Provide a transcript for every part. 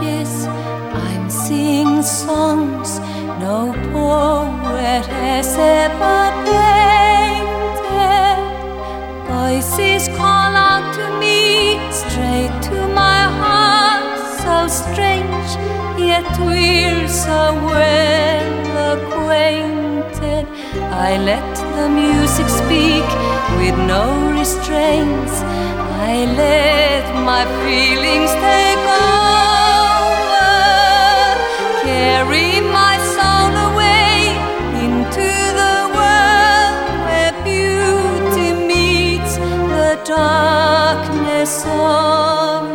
I'm singing songs no poet has ever painted. Voices call out to me straight to my heart, so strange, yet we're so well acquainted. I let the music speak with no restraints. I let my feelings take over, carry my soul away into the world where beauty meets the darkness of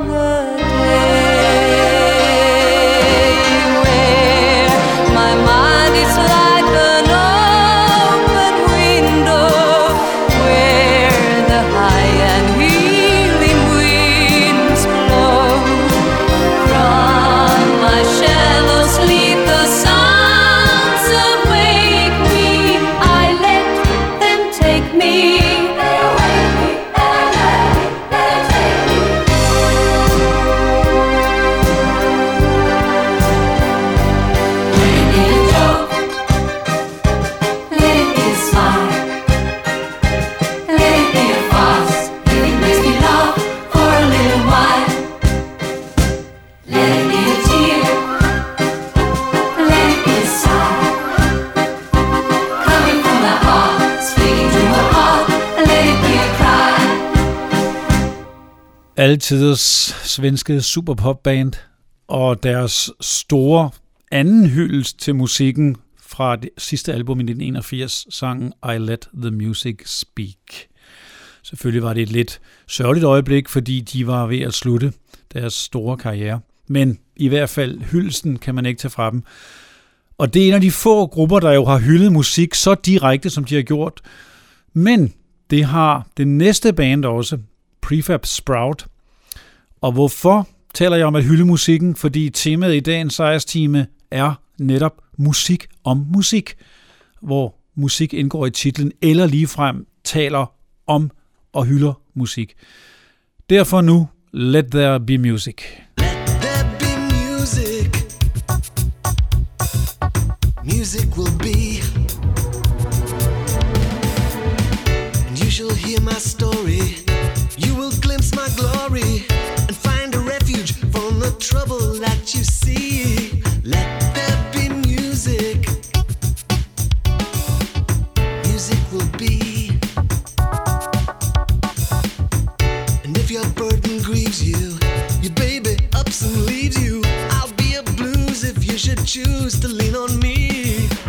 altiders svenske superpopband, og deres store anden hyldest til musikken fra det sidste album i 1981, sangen I Let the Music Speak. Selvfølgelig var det et lidt sørgeligt øjeblik, fordi de var ved at slutte deres store karriere. Men i hvert fald hyldelsen kan man ikke tage fra dem. Og det er en af de få grupper, der jo har hyldet musik så direkte, som de har gjort. Men det har det næste band også, Prefab Sprout. Og hvorfor taler jeg om at hylde musikken? Fordi temaet i dagens sejrstime er netop musik om musik, hvor musik indgår i titlen, eller ligefrem taler om og hylder musik. Derfor nu, Let There Be Music. there be music. Music will be. Choose to lean on me.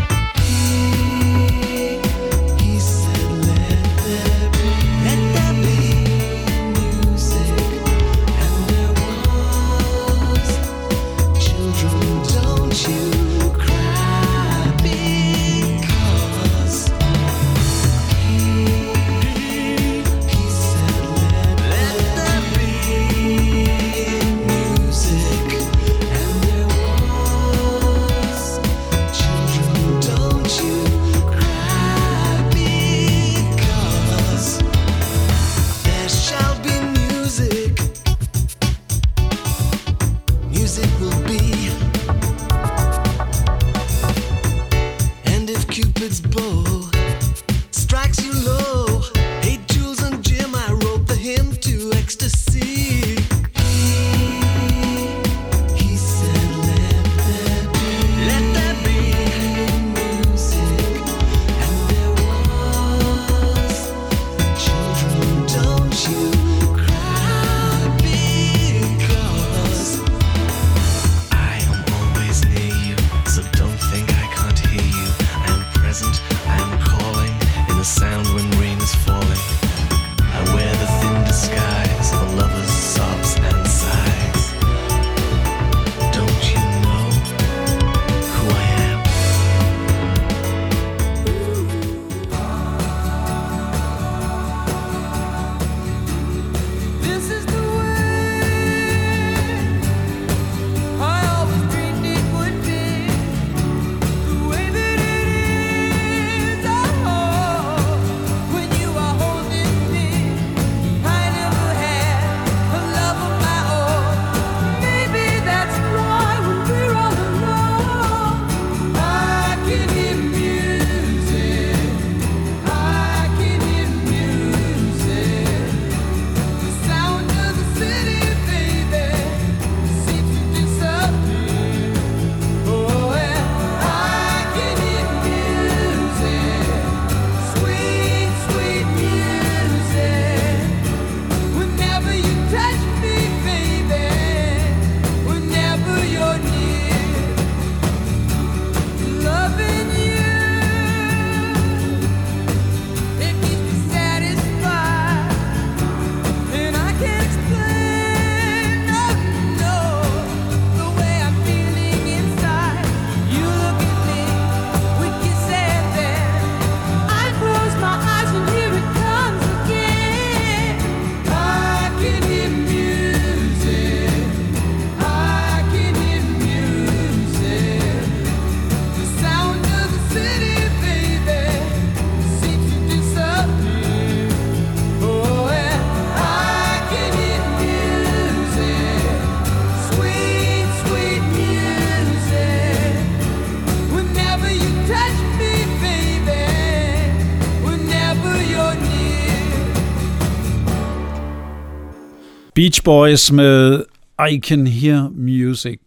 Beach Boys med I Can Hear Music.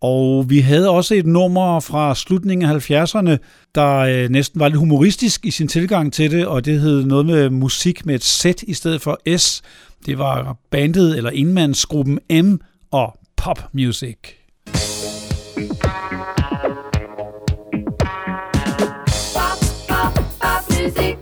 Og vi havde også et nummer fra slutningen af 70'erne, der øh, næsten var lidt humoristisk i sin tilgang til det, og det hed noget med musik med et Z i stedet for S. Det var bandet eller indmandsgruppen M og Pop Music. Pop, pop, pop music.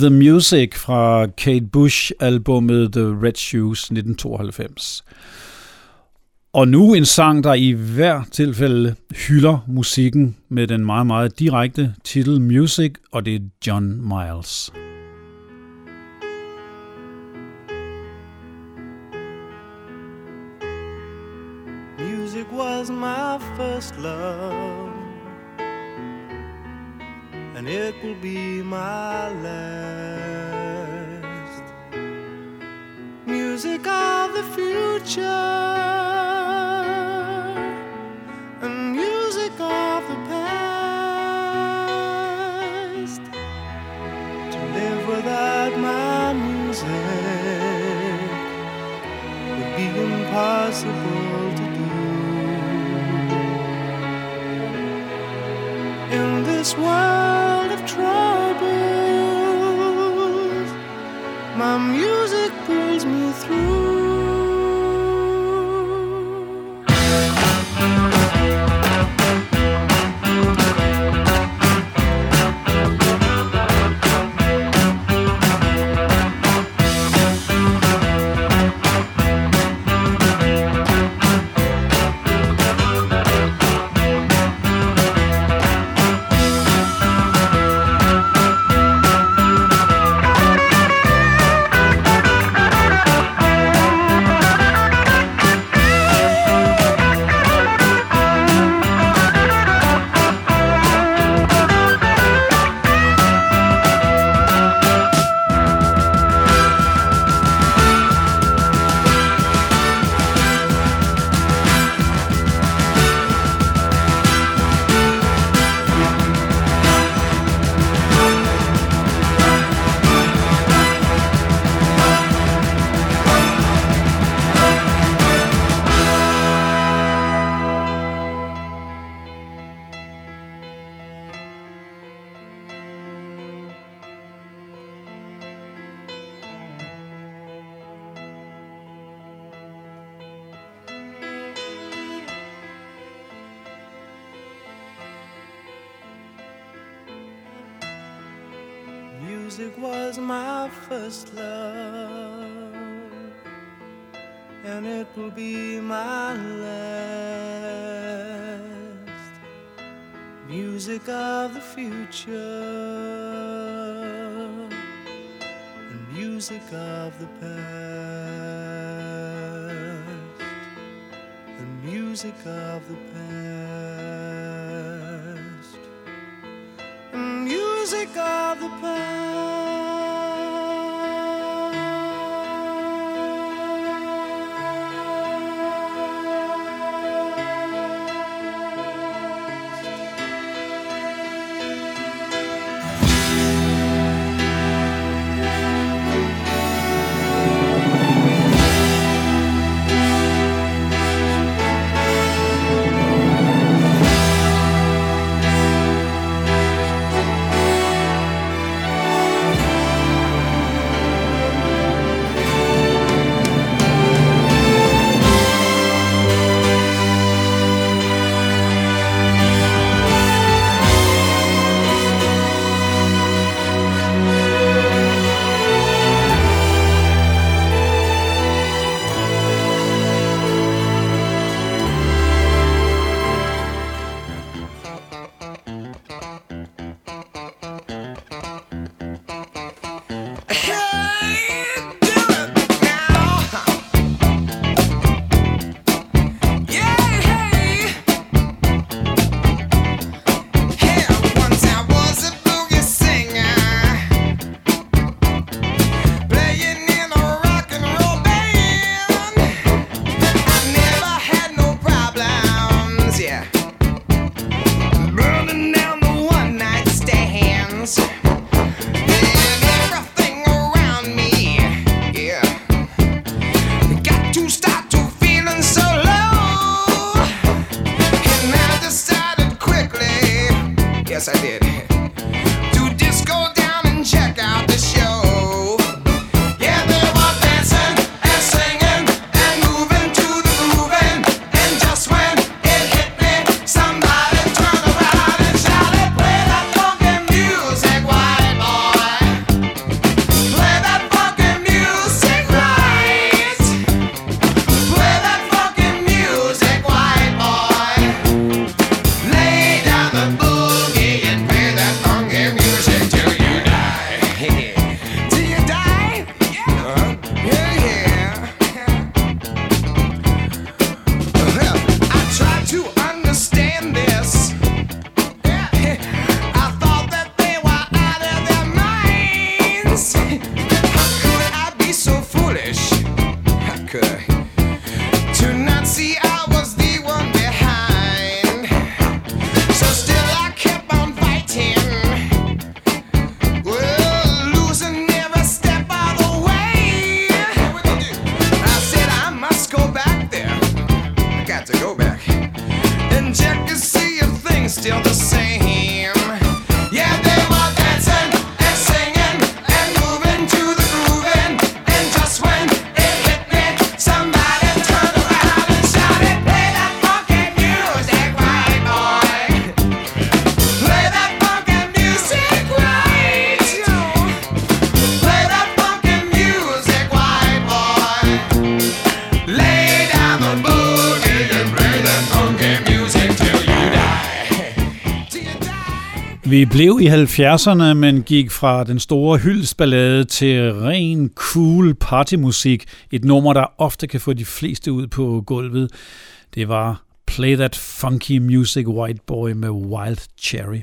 The Music fra Kate Bush albummet The Red Shoes 1992. Og nu en sang, der i hver tilfælde hylder musikken med den meget, meget direkte titel Music, og det er John Miles. Music was my first love, and it will be my last. Music of the future, and music of the past. To live without my music would be impossible In this world of troubles, my music pulls me through. The future, and music of the past, and music of the past blev i 70'erne, men gik fra den store hyldesballade til ren cool partymusik. Et nummer, der ofte kan få de fleste ud på gulvet. Det var Play That Funky Music White Boy med Wild Cherry.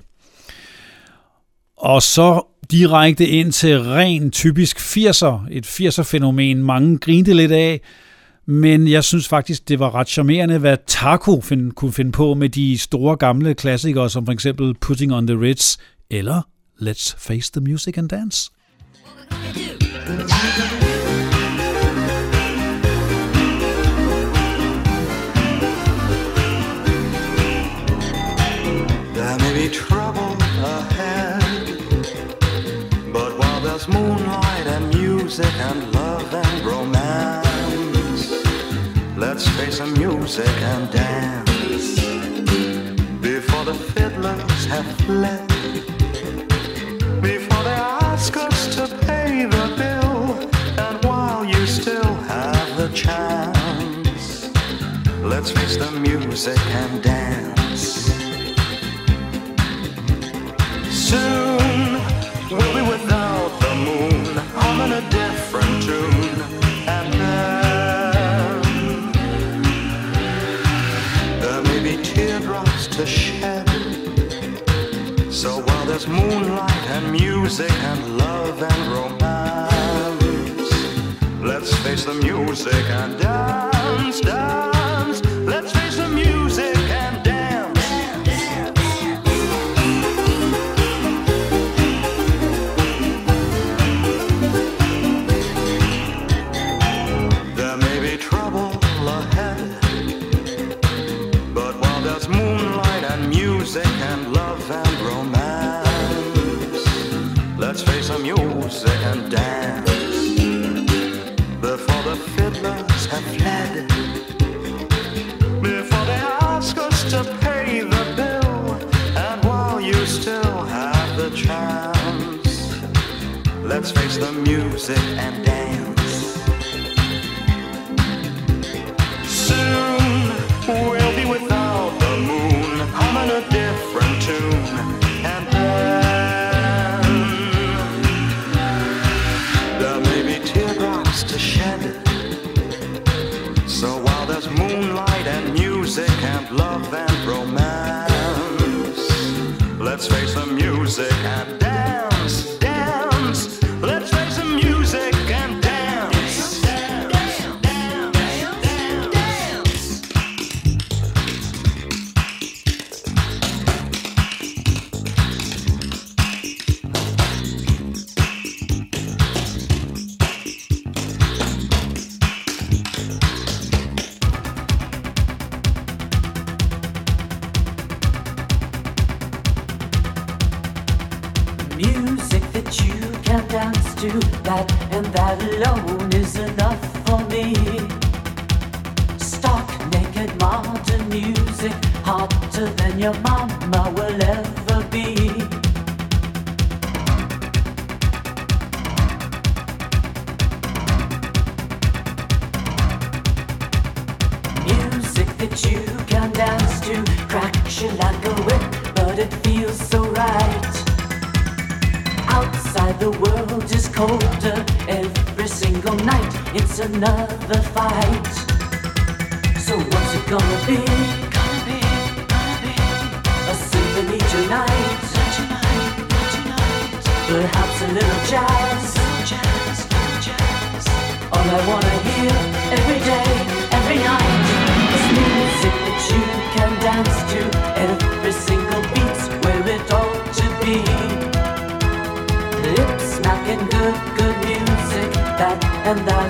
Og så direkte ind til ren typisk 80'er. Et 80'er-fænomen, mange grinte lidt af. Men jeg synes faktisk, det var ret charmerende, hvad Taco find, kunne finde på med de store gamle klassikere, som for eksempel Putting on the Ritz eller Let's Face the Music and Dance. There may be trouble ahead, but while there's moonlight and music and love and the music and dance before the fiddlers have fled, before they ask us to pay the bill, and while you still have the chance, let's face the music and dance. Soon music and love and romance, let's face the music and dance, dance. Let's face the music and dance. Soon we'll be without the moon, humming a different tune, and then there may be teardrops to shed. So while there's moonlight and music and love and romance, let's face the music and dance,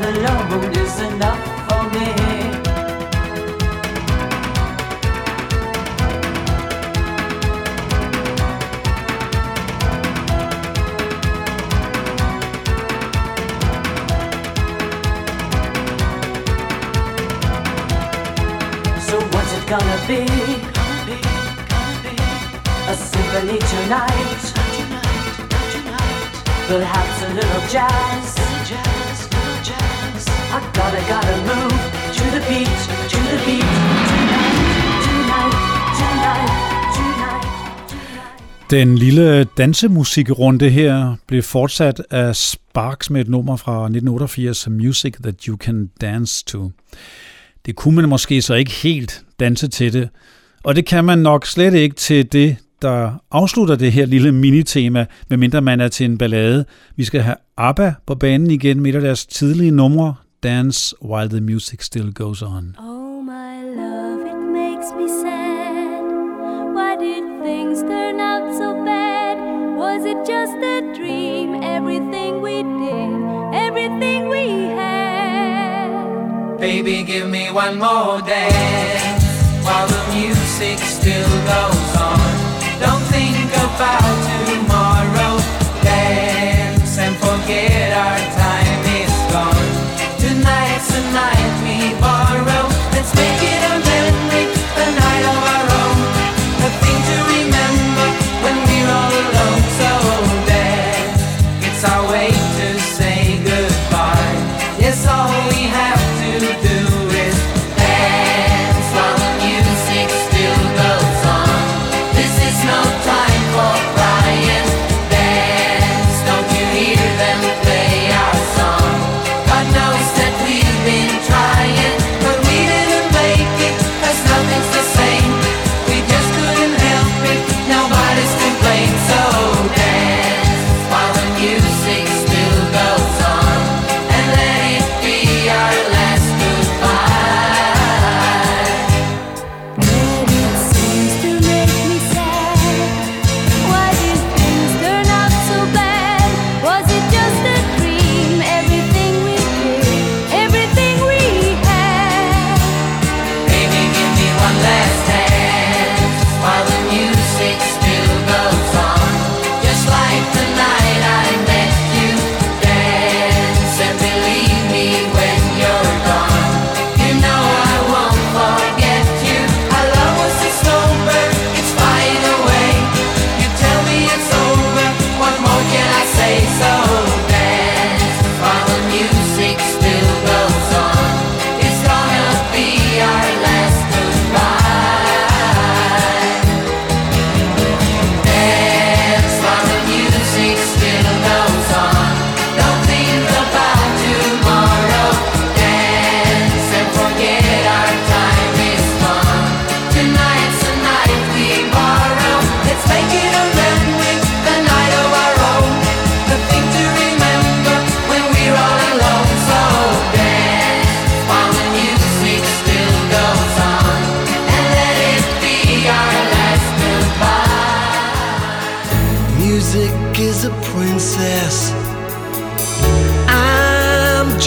is enough for me. So what's it gonna be? A symphony tonight. tonight, tonight. Perhaps a little jazz. I gotta, gotta move to the beat, to the beat. Tonight, tonight, tonight. Den lille dansemusikrunde her blev fortsat af Sparks med et nummer fra 1988, Music That You Can Dance To. Det kunne man måske så ikke helt danse til det, og det kan man nok slet ikke til det, der afslutter det her lille minitema, medmindre man er til en ballade. Vi skal have ABBA på banen igen med et af deres tidlige numre, Dance While the Music Still Goes On. Oh, my love, it makes me sad. Why did things turn out so bad? Was it just a dream? Everything we did, everything we had. Baby, give me one more dance while the music still goes on. Don't think about tomorrow. Dance and forget our time Let's make it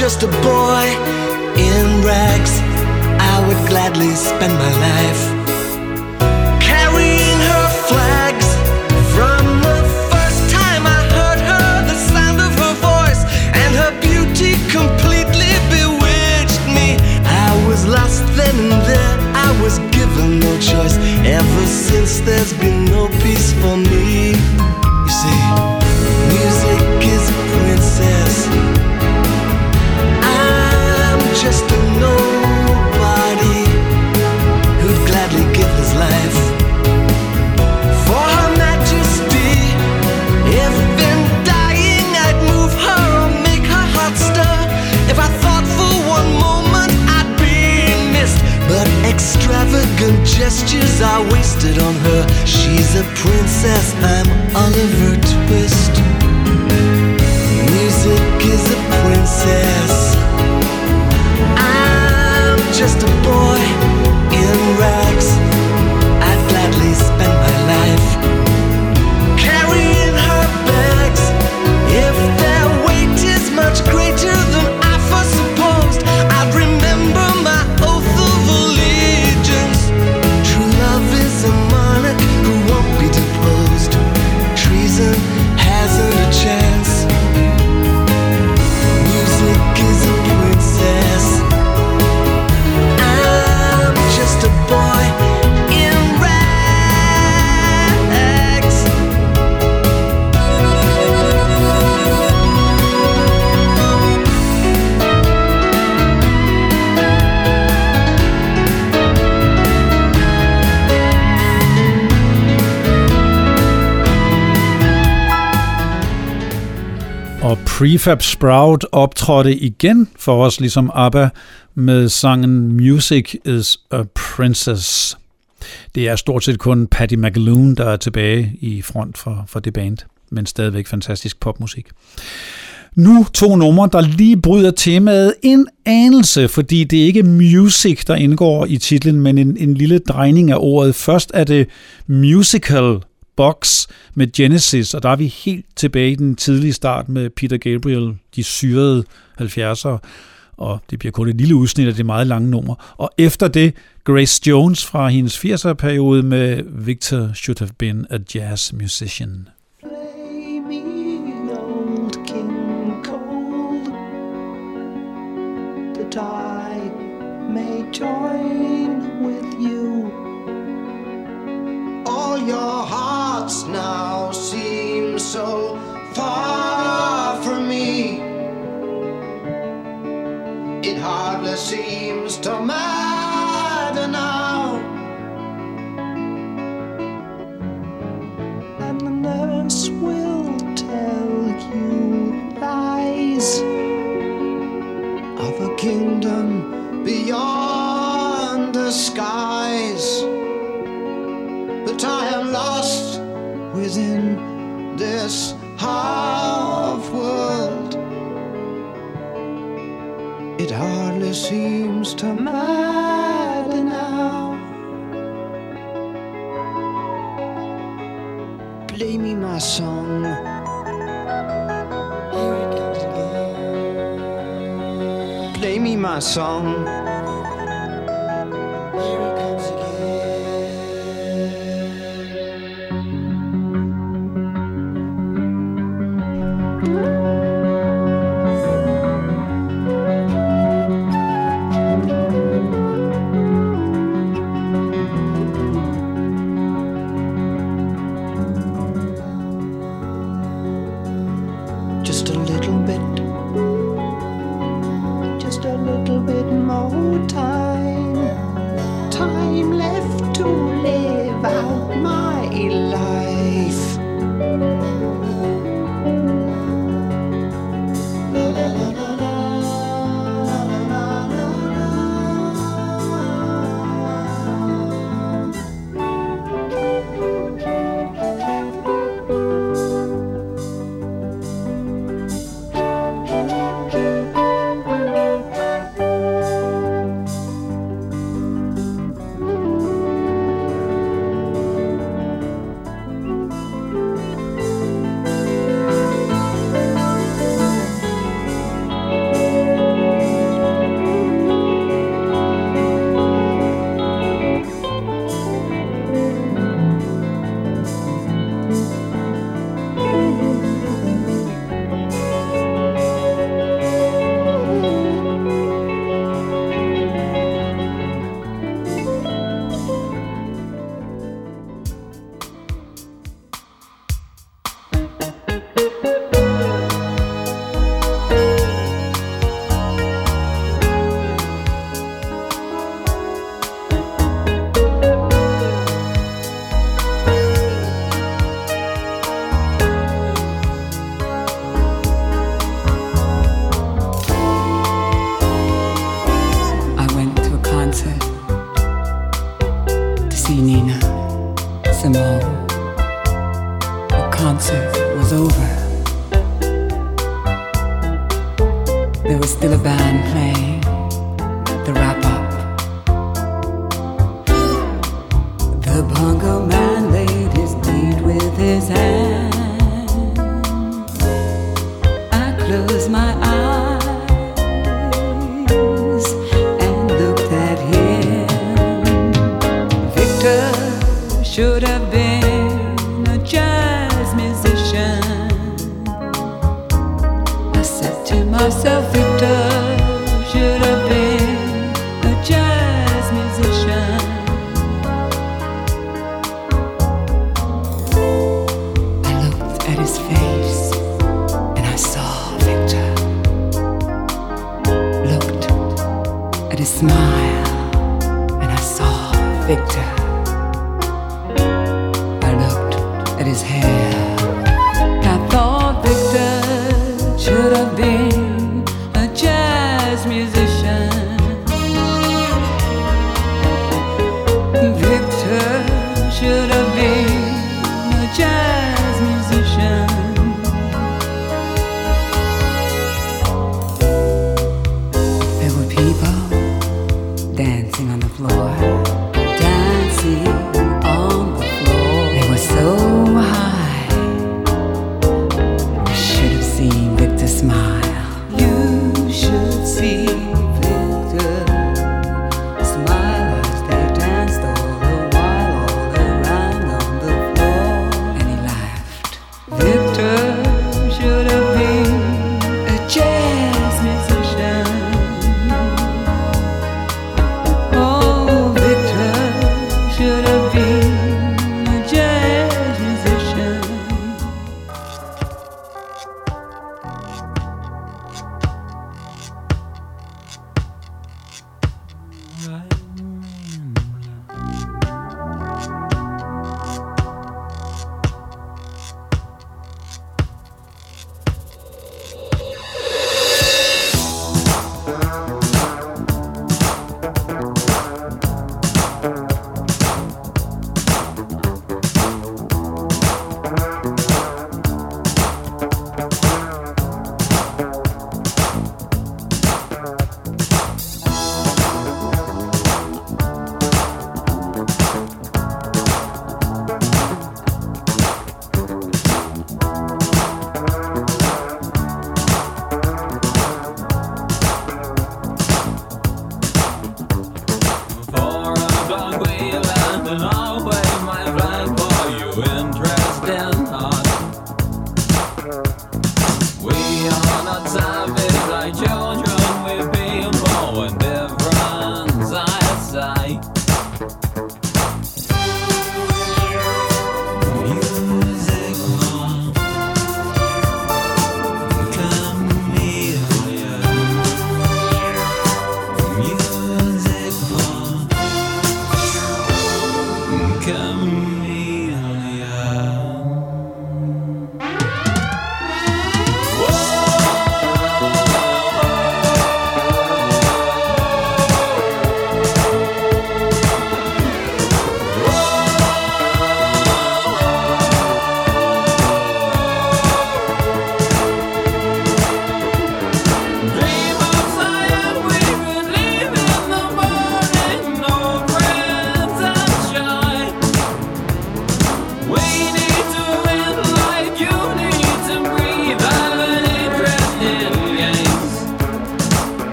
just a boy in rags. I would gladly spend my life carrying her flags. From the first time I heard her, the sound of her voice and her beauty completely bewitched me. I was lost then and there. I was given no choice. Ever since, there's been no peace for me. You see, just a nobody who'd gladly give his life for Her Majesty. If in dying I'd move her or make her heart stir, if I thought for one moment I'd be missed, but extravagant gestures are wasted on her. She's a princess, I'm Oliver Twist. Music is a princess. Prefab Sprout optrådte igen for os, ligesom ABBA, med sangen Music is a Princess. Det er stort set kun Patty McAloon, der er tilbage i front for, for det band, men stadigvæk fantastisk popmusik. Nu to numre, der lige bryder temaet en anelse, fordi det er ikke music, der indgår i titlen, men en, en lille drejning af ordet. Først er det musical box med Genesis, og der er vi helt tilbage i den tidlige start med Peter Gabriel, de syrede 70'ere, og det bliver kun et lille udsnit af det meget lange nummer. Og efter det, Grace Jones fra hendes 80'er-periode med Victor Should Have Been a Jazz Musician. Play me King may join All your hearts now seem so far from me. It hardly seems to matter now. and the nurse will tell you lies Of a kingdom beyond the skies. Within this half world. It hardly seems to matter now. Play me my song. Play me my song.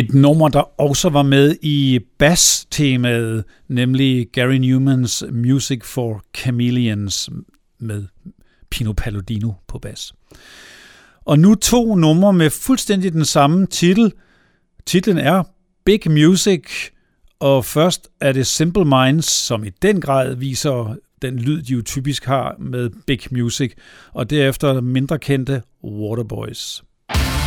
Et nummer, der også var med i bass-temaet, nemlig Gary Newmans Music for Chameleons med Pino Palladino på bas. Og nu to numre med fuldstændig den samme titel. Titlen er Big Music, og først er det Simple Minds, som i den grad viser den lyd, de jo typisk har med Big Music, og derefter mindre kendte Waterboys. Boys.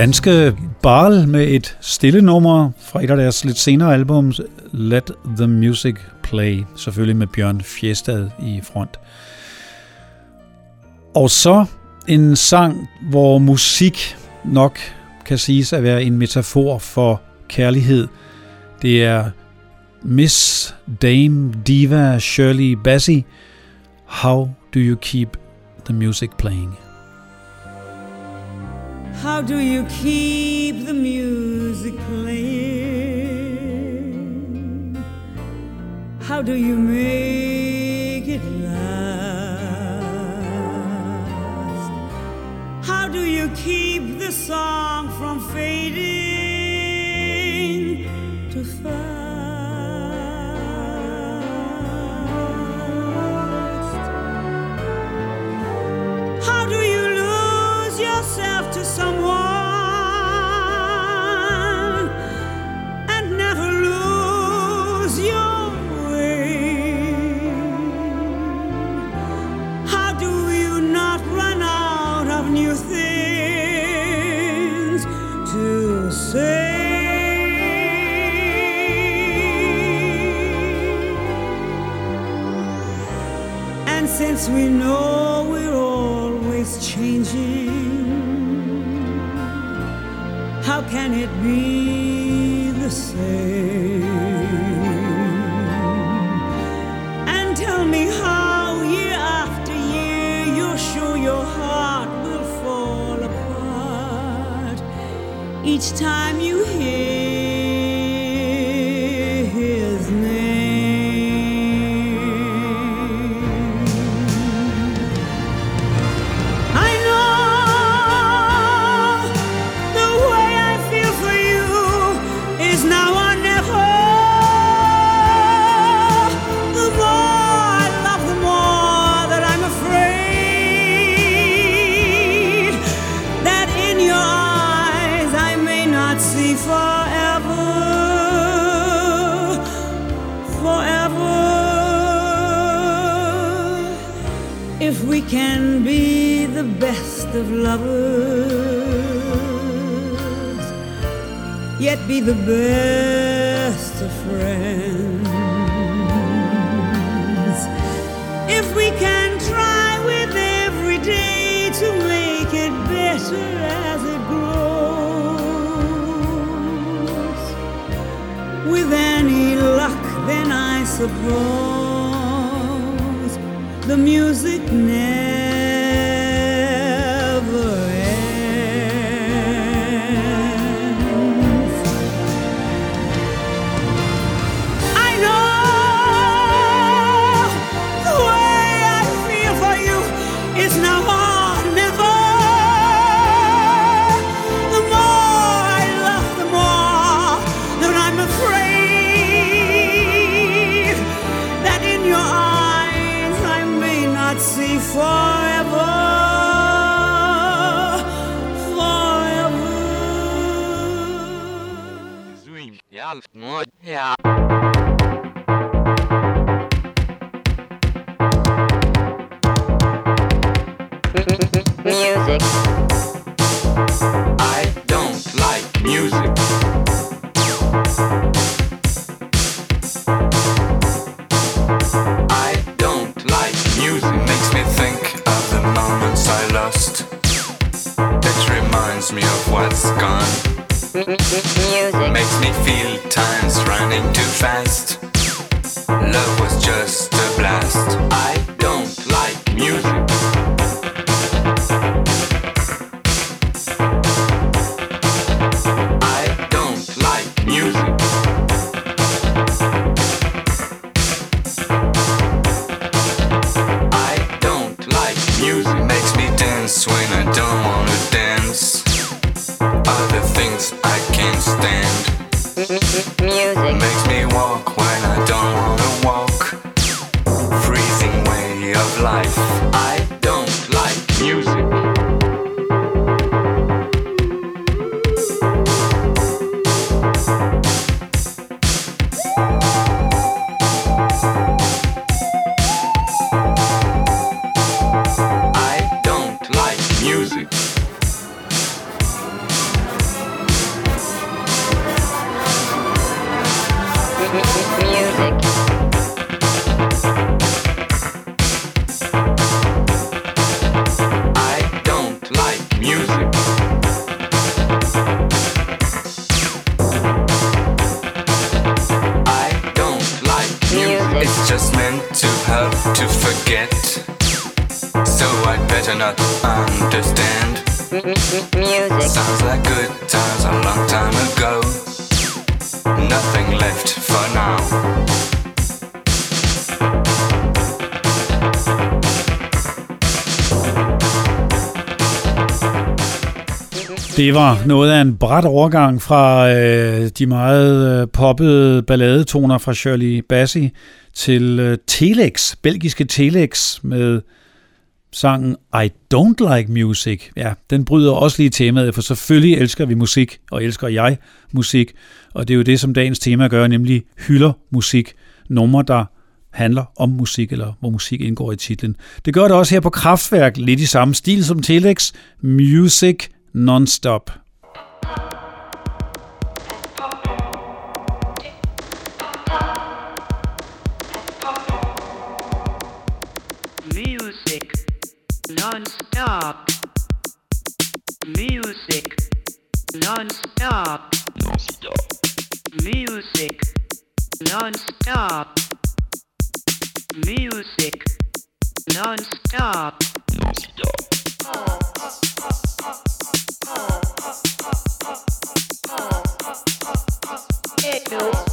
danske Barl med et stille nummer fra et af deres lidt senere album, Let the Music Play, selvfølgelig med Bjørn Fjestad i front. Og så en sang, hvor musik nok kan siges at være en metafor for kærlighed. Det er Miss Dame Diva Shirley Bassey, How Do You Keep the Music Playing? How do you keep the music playing? How do you make it last? How do you keep the song from fading? The rose, the music never. Music. Det var noget af en bræt overgang fra øh, de meget øh, poppede balladetoner fra Shirley Bassey til øh, Telex, belgiske Telex med sangen I Don't Like Music. Ja, den bryder også lige temaet, for selvfølgelig elsker vi musik, og elsker jeg musik, og det er jo det, som dagens tema gør, nemlig hylder musik, numre, der handler om musik, eller hvor musik indgår i titlen. Det gør det også her på Kraftværk, lidt i samme stil som Telex, Music Non-Stop. Music non-stop. Music non-stop. Music non-stop. Music non-stop. I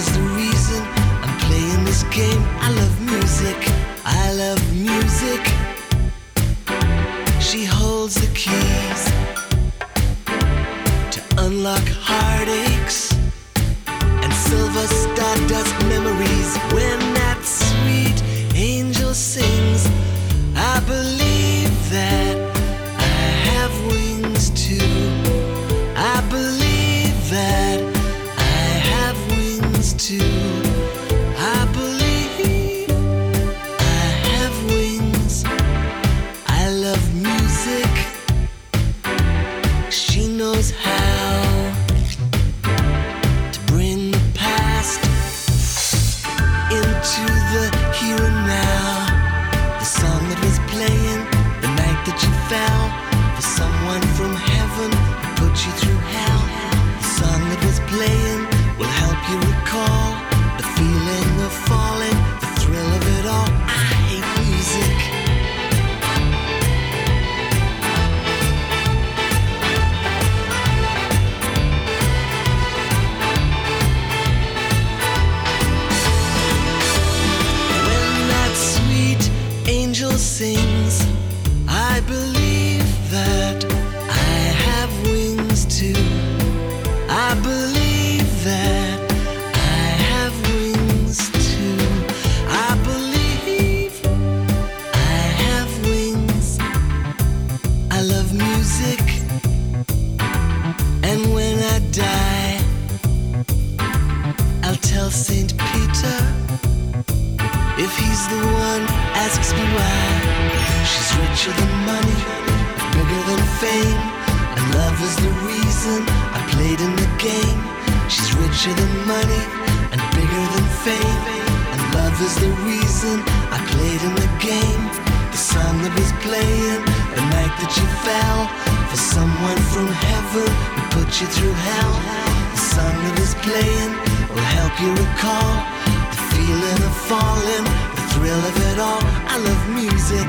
is the reason I'm playing this game. I love She's richer than money, bigger than fame, and love is the reason I played in the game. She's richer than money and bigger than fame, and love is the reason I played in the game. The song that was playing the night that you fell for someone from heaven who put you through hell. The song that is playing will help you recall the feeling of falling, the thrill of it all. I love music,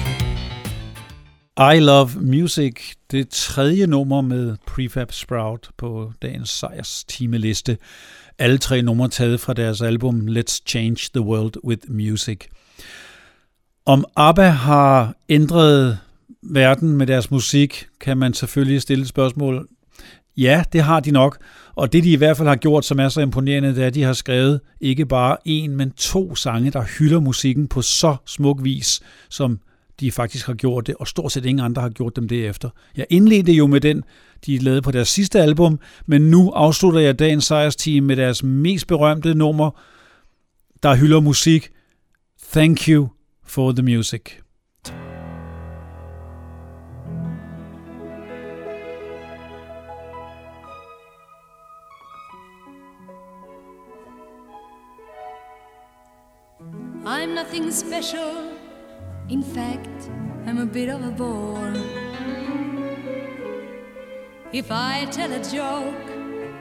I Love Music, det tredje nummer med Prefab Sprout på dagens sejrs timeliste. Alle tre numre taget fra deres album Let's Change the World with Music. Om ABBA har ændret verden med deres musik, kan man selvfølgelig stille et spørgsmål. Ja, det har de nok. Og det de i hvert fald har gjort, som er så imponerende, det er, at de har skrevet ikke bare en, men to sange, der hylder musikken på så smuk vis, som de faktisk har gjort det, og stort set ingen andre har gjort dem derefter. Jeg indledte jo med den, de lavede på deres sidste album, men nu afslutter jeg dagens sejrsteam med deres mest berømte nummer, der hylder musik. Thank you for the music. I'm nothing special. In fact, I'm a bit of a bore. If I tell a joke,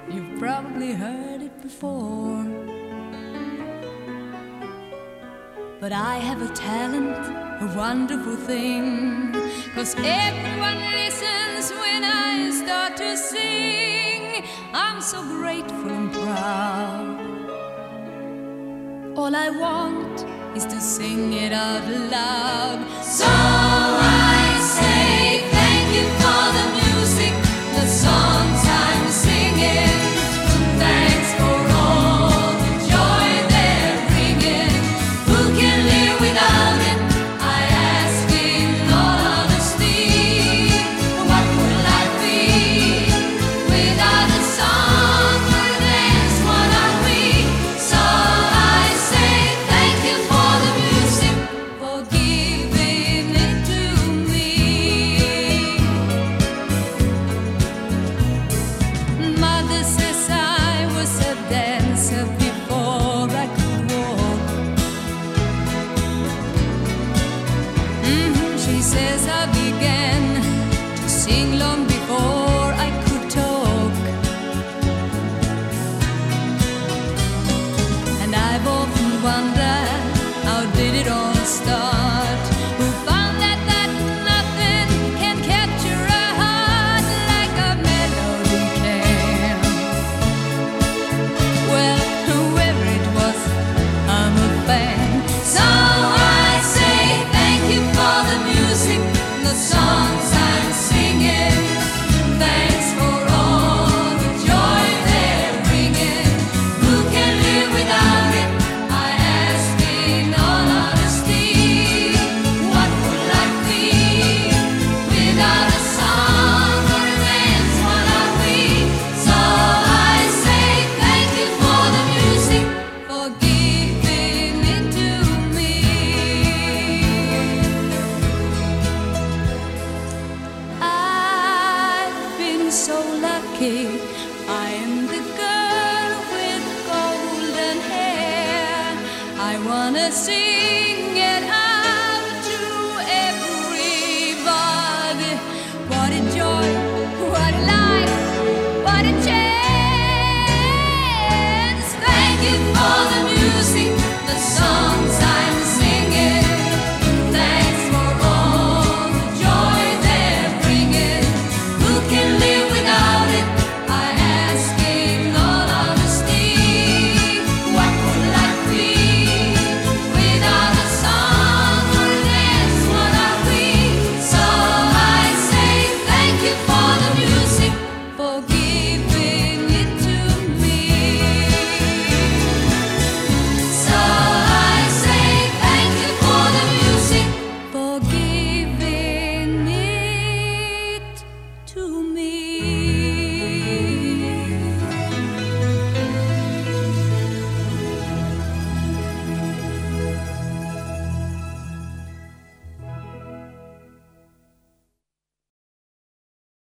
you've probably heard it before. But I have a talent, a wonderful thing. Cause everyone listens when I start to sing. I'm so grateful and proud. All I want is to sing it out loud. So I